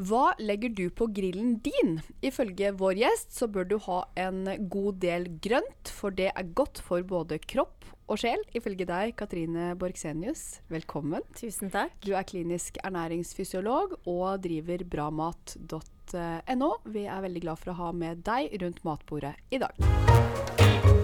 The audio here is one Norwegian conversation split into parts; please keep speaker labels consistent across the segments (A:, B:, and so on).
A: Hva legger du på grillen din? Ifølge vår gjest så bør du ha en god del grønt, for det er godt for både kropp og sjel. Ifølge deg, Katrine Borgsenius, velkommen.
B: Tusen takk.
A: Du er klinisk ernæringsfysiolog og driver bramat.no. Vi er veldig glad for å ha med deg rundt matbordet i dag.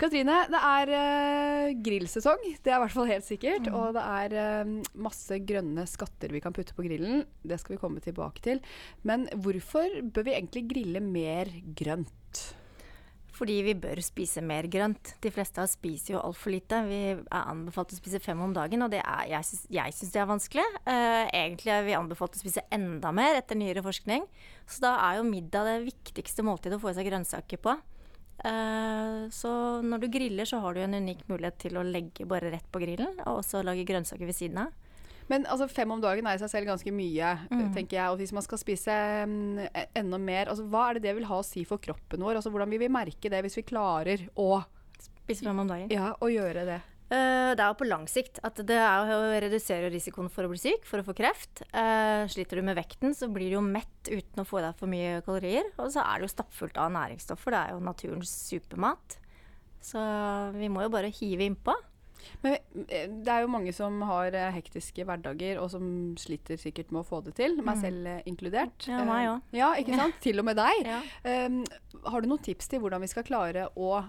A: Katrine, det er uh, grillsesong. Det er i hvert fall helt sikkert. Mm. Og det er uh, masse grønne skatter vi kan putte på grillen. Det skal vi komme tilbake til. Men hvorfor bør vi egentlig grille mer grønt?
B: Fordi vi bør spise mer grønt. De fleste av oss spiser jo altfor lite. Vi er anbefalt å spise fem om dagen, og er, jeg syns det er vanskelig. Uh, egentlig er vi anbefalt å spise enda mer etter nyere forskning. Så da er jo middag det viktigste måltidet å få i seg grønnsaker på. Uh, så når du griller, så har du en unik mulighet til å legge bare rett på grillen, og også lage grønnsaker ved siden av.
A: Men altså, fem om dagen er i seg selv ganske mye, mm. tenker jeg. Og hvis man skal spise um, enda mer, altså, hva er det det vil ha å si for kroppen vår? Altså, hvordan vil vi merke det hvis vi klarer å
B: Spise fem om dagen?
A: Ja, og gjøre det.
B: Uh, det er jo på lang sikt. At det er å redusere risikoen for å bli syk, for å få kreft. Uh, sliter du med vekten, så blir du jo mett uten å få i deg for mye kalorier. Og så er det jo stappfullt av næringsstoffer. Det er jo naturens supermat. Så vi må jo bare hive innpå.
A: Men eh, det er jo mange som har hektiske hverdager, og som sliter sikkert med å få det til. Meg mm. selv inkludert.
B: Ja, meg òg.
A: Ja, ikke sant? Til og med deg. Ja. Um, har du noen tips til hvordan vi skal klare å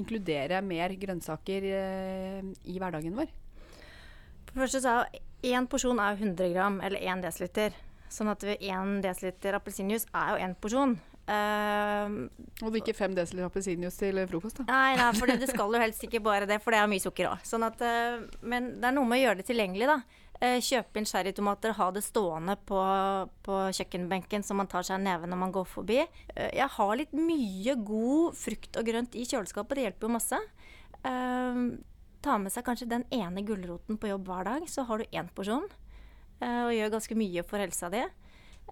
A: inkludere mer grønnsaker eh, i hverdagen vår?
B: For det første så er én porsjon er 100 gram, eller 1 desiliter. Sånn at 1 desiliter appelsinjuice er jo én porsjon.
A: Uh, og ikke 5 desiliter appelsinjuice til frokost, da?
B: Nei, nei for det skal jo helst ikke bare det, for det er mye sukker òg. Sånn uh, men det er noe med å gjøre det tilgjengelig, da. Uh, kjøpe inn sherrytomater, ha det stående på, på, kjøkkenbenken så man tar seg en neve når man går forbi. Uh, jeg har litt mye god frukt og grønt i kjøleskapet, det hjelper jo masse. ta med seg kanskje den ene gulroten på jobb hver dag, så har du én porsjon. og gjør ganske mye for helsa di.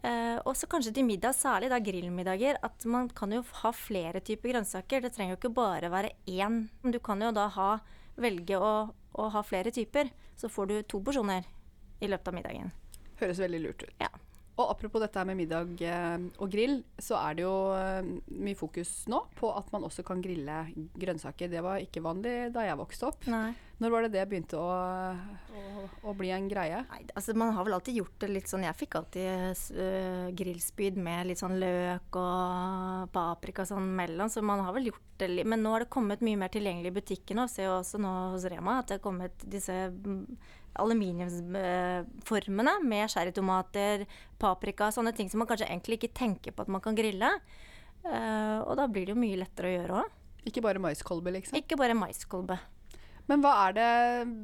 B: Uh, og så kanskje til middag, særlig da grillmiddager, at man kan jo ha flere typer grønnsaker. Det trenger jo ikke bare være én. Du kan jo da ha, velge å, å, ha flere typer. Så får du to porsjoner i løpet av middagen.
A: Høres veldig lurt ut.
B: Ja.
A: Og apropos dette med middag eh, og grill, så er det jo eh, mye fokus nå på at man også kan grille grønnsaker. Det var ikke vanlig da jeg vokste opp.
B: Nei.
A: Når var det det begynte å, å, å, bli en greie?
B: Nei, altså Man har vel alltid gjort det litt sånn Jeg fikk alltid uh, grillspyd med litt sånn løk og paprika sånn mellom, så man har vel gjort det litt. Men nå har det kommet mye mer tilgjengelig i butikkene, og ser jo også nå hos Rema at det har kommet disse aluminiumsformene med sherrytomater, paprika, sånne ting som man kanskje egentlig ikke tenker på at man kan grille. Uh, og da blir det jo mye lettere å gjøre òg.
A: Ikke bare maiskolbe, liksom?
B: Ikke bare maiskolbe.
A: Men hva er det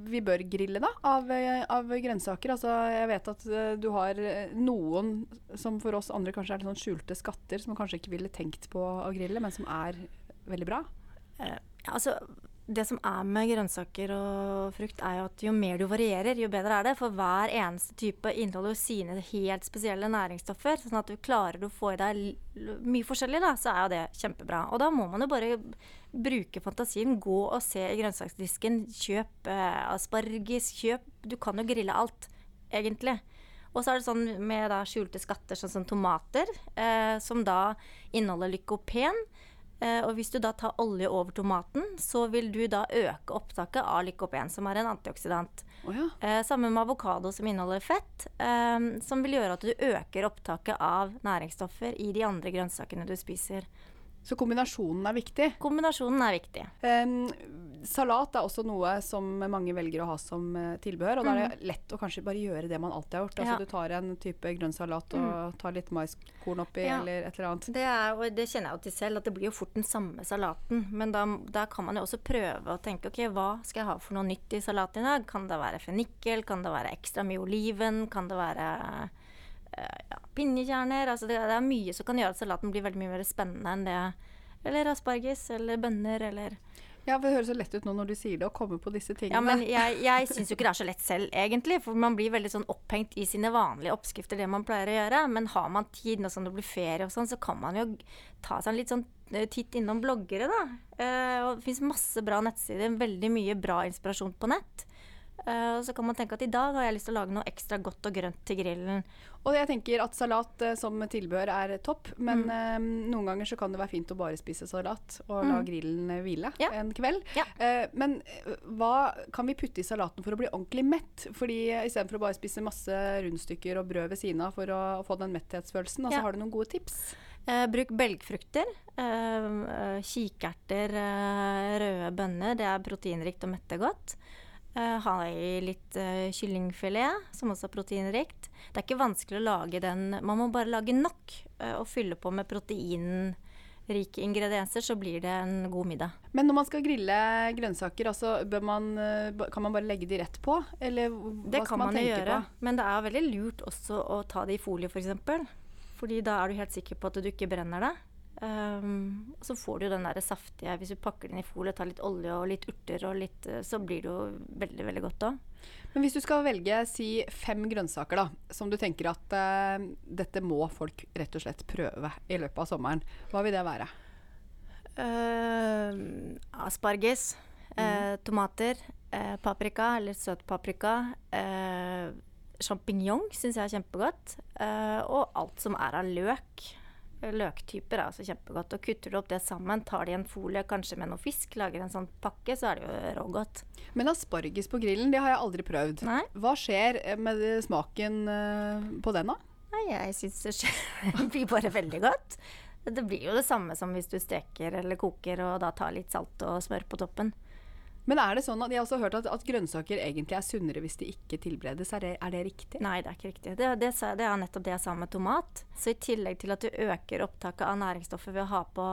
A: vi bør grille, da, av, av, grønnsaker? Altså, jeg vet at uh, du har noen som for oss andre kanskje er sånn skjulte skatter, som man kanskje ikke ville tenkt på å grille, men som er veldig bra?
B: Uh, altså, det som er med grønnsaker og frukt, er jo at jo mer du varierer, jo bedre er det. For hver eneste type inneholder jo sine helt spesielle næringsstoffer. Sånn at du klarer å få i deg mye forskjellig, da, så er jo det kjempebra. Og da må man jo bare bruke fantasien. Gå og se i grønnsaksdisken. Kjøp eh, asparges. Kjøp Du kan jo grille alt, egentlig. Og så er det sånn med da skjulte skatter, sånn som tomater, eh, som da inneholder lykopen. Eh, og hvis du da tar olje over tomaten, så vil du da øke opptaket av lykopen, som er en antioksidant.
A: Oh, ja.
B: eh, sammen med avokado, som inneholder fett, eh, som vil gjøre at du øker opptaket av næringsstoffer i de andre grønnsakene du spiser.
A: Så kombinasjonen er viktig?
B: Kombinasjonen er viktig.
A: Um, salat er også noe som mange velger å ha som uh, tilbehør. Og da er det mm. lett å kanskje bare gjøre det man alltid har gjort. Altså ja. Du tar en type grønn salat og mm. tar litt maiskorn oppi ja. eller et eller annet.
B: Det, er, og det kjenner jeg jo til selv, at det blir jo fort den samme salaten. Men da, da kan man jo også prøve å tenke ok, hva skal jeg ha for noe nytt i salaten i dag? Kan det være fennikel? Kan det være ekstra mye oliven? Kan det være Eh, ja, pinjekjerner. Altså det, det, er mye som kan gjøre at salaten blir veldig mye mer spennende enn det. Eller asparges eller bønner eller
A: ja, Det høres så lett ut nå når du sier det, å komme på disse tingene.
B: Ja, men Jeg, jeg syns jo ikke det er så lett selv, egentlig. For man blir veldig sånn opphengt i sine vanlige oppskrifter, det man pleier å gjøre. Men har man tid, når sånn det blir ferie og sånn, så kan man jo ta seg en litt sånn eh, titt innom bloggere, da. Eh, og det fins masse bra nettsider. Veldig mye bra inspirasjon på nett. Uh, så kan man tenke at i dag har jeg lyst til å lage noe ekstra godt og grønt til grillen.
A: Og jeg tenker at salat uh, som tilbehør er topp, men mm. uh, noen ganger så kan det være fint å bare spise salat og mm. la grillen hvile ja. en kveld. Ja. men hva kan vi putte i salaten for å bli ordentlig mett? Fordi istedenfor å bare spise masse rundstykker og brød ved siden av for å, få den metthetsfølelsen, altså, ja. har du noen gode tips?
B: bruk belgfrukter. kikerter, røde bønner. Det er proteinrikt og metter godt. Uh, ha i litt uh, kyllingfilet, som også er proteinrikt. Det er ikke vanskelig å lage den. Man må bare lage nok uh, og fylle på med proteinrike ingredienser, så blir det en god middag.
A: Men når man skal grille grønnsaker, altså, man, kan man bare legge de rett på? Eller hva
B: det
A: skal
B: man,
A: man tenke
B: gjøre,
A: på?
B: Men det er veldig lurt også å ta det i folie, f.eks. For Fordi da er du helt sikker på at du ikke brenner det. Um, så får du den der saftige Hvis du pakker den i folie, tar litt olje og litt urter, og litt, eh, så blir det jo veldig veldig godt òg.
A: Men hvis du skal velge si fem grønnsaker da, som du tenker at uh, dette må folk rett og slett prøve i løpet av sommeren, hva vil det være?
B: Uh, asparges, mm. uh, tomater, paprika eller søtpaprika. Uh, Sjampinjong syns jeg er kjempegodt. og alt som er av løk løktyper er altså kjempegodt. Og kutter du opp det sammen, tar det i en folie kanskje med noe fisk, lager en sånn pakke, så er det jo rågodt.
A: Men asparges på grillen, det har jeg aldri prøvd. Nei. Hva skjer med smaken uh, på den, da?
B: Nei, jeg syns det, det blir bare veldig godt. Det blir jo det samme som hvis du steker eller koker og da tar litt salt og smør på toppen.
A: Men er det sånn at jeg har også hørt at, at grønnsaker egentlig er sunnere hvis de ikke tilberedes. Er det, er det riktig?
B: Nei, det er ikke riktig. Det, det, det, er nettopp det jeg sa med tomat. Så i tillegg til at du øker opptaket av næringsstoffer ved å ha på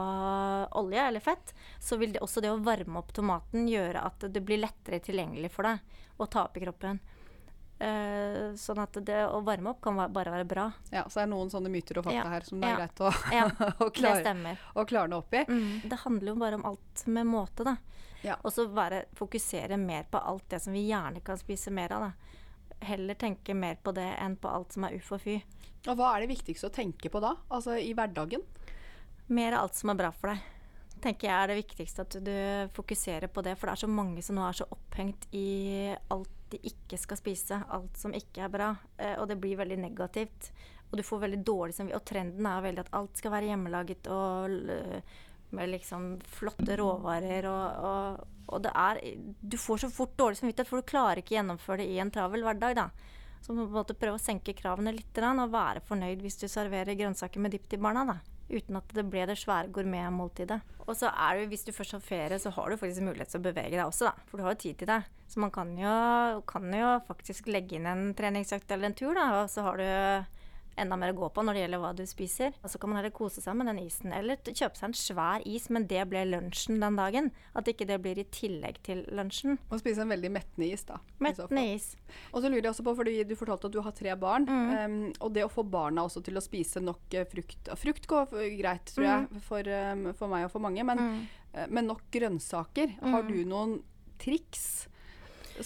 B: olje eller fett, så vil det også det å varme opp tomaten gjøre at det blir lettere tilgjengelig for deg å ta opp i kroppen. Uh, sånn at det å varme opp kan bare være bra.
A: Ja, Så det er noen sånne myter og fakta ja. her som det er ja. greit å, ja, å, klare, å klarne opp i.
B: Mm. Det handler jo bare om alt med måte, da. Ja. Og så bare fokusere mer på alt det som vi gjerne kan spise mer av. Da. Heller tenke mer på det enn på alt som er uff og fy.
A: Og hva er det viktigste å tenke på da? Altså i hverdagen?
B: Mer av alt som er bra for deg. Tenker jeg er det viktigste at du fokuserer på det. For det er så mange som nå er så opphengt i alt de ikke skal spise. Alt som ikke er bra. Eh, og det blir veldig negativt. Og du får veldig dårlig samvittighet. Og trenden er veldig at alt skal være hjemmelaget og med liksom flotte råvarer og, og, og, det er Du får så fort dårlig samvittighet, for du klarer ikke gjennomføre det i en travel hverdag, da. Så du må prøve å senke kravene litt og være fornøyd hvis du serverer grønnsaker med dipp til barna, da. Uten at det ble det svære gourmetmåltidet. Og så er det hvis du først har ferie, så har du faktisk mulighet til å bevege deg også, da. For du har jo tid til det. Så man kan jo, kan jo faktisk legge inn en treningsøkt eller en tur, da. Og så har du enda mer å gå på når det gjelder hva du spiser. Og så kan man heller kose seg med den isen. Eller kjøpe seg en svær is, men det ble lunsjen den dagen. At ikke det blir i tillegg til lunsjen.
A: Og spise en veldig mettende is, da.
B: Mettende is.
A: Og så lurer jeg også på, fordi du fortalte at du har tre barn. Mm. Um, og det å få barna også til å spise nok uh, frukt Frukt går greit, tror jeg, mm. for, um, for, meg og for mange. Men, mm. uh, men nok grønnsaker. Har mm. du noen triks?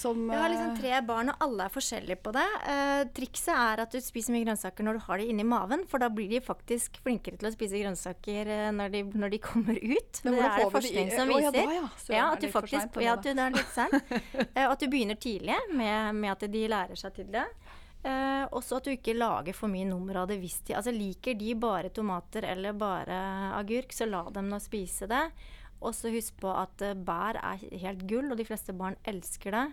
B: Som Jeg har liksom tre barn, og alle er forskjellige på det. Uh, trikset er at du spiser mye grønnsaker når du har de inni maven, for da blir de faktisk flinkere til å spise grønnsaker uh, når, de, når, de, kommer ut. Men det er det forskning som viser. Oh, ja, da, ja. ja, at du faktisk ja, du, det er litt sent. uh, at du begynner tidlig med, med, at de lærer seg til det. Eh, også at du ikke lager for mye nummer av det hvis de altså Liker de bare tomater eller bare agurk, så la dem nå spise det. Og så husk på at bær er helt gull, og de fleste barn elsker det.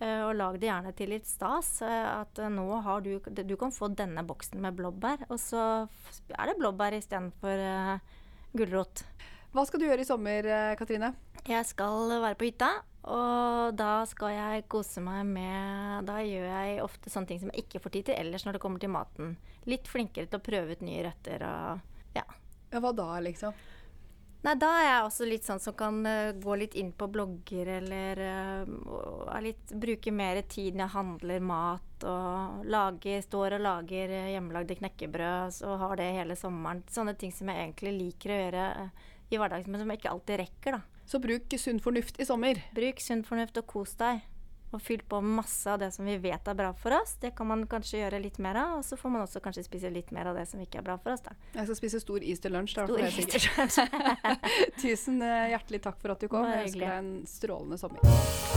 B: Uh, og lag det gjerne til litt stas. Uh, at nå har du Du kan få denne boksen med blåbær, og så er det blåbær istedenfor uh, gulrot.
A: Hva skal du gjøre i sommer, Katrine?
B: Jeg skal være på hytta. Og da skal jeg kose meg med Da gjør jeg ofte sånne ting som jeg ikke får tid til ellers når det kommer til maten. Litt flinkere til å prøve ut nye røtter og ja.
A: Ja, Hva da, liksom?
B: Nei, da er jeg også litt sånn som kan uh, gå litt inn på blogger eller uh, litt, bruke mer tid når jeg handler mat og lager, står og lager uh, hjemmelagde knekkebrød og har det hele sommeren. Sånne ting som jeg egentlig liker å gjøre i hverdagen, men som jeg ikke alltid rekker, da.
A: Så bruk sunn fornuft i sommer.
B: Bruk sunn fornuft og kos deg og fylt på masse av det som vi vet er bra for oss. Det kan man kanskje gjøre litt mer av, og så får man også kanskje spise litt mer av det som ikke er bra for oss. Da.
A: Jeg skal spise stor is til lunsj, da. Tusen eh, hjertelig takk for at du kom. Jeg ønsker deg en strålende sommer.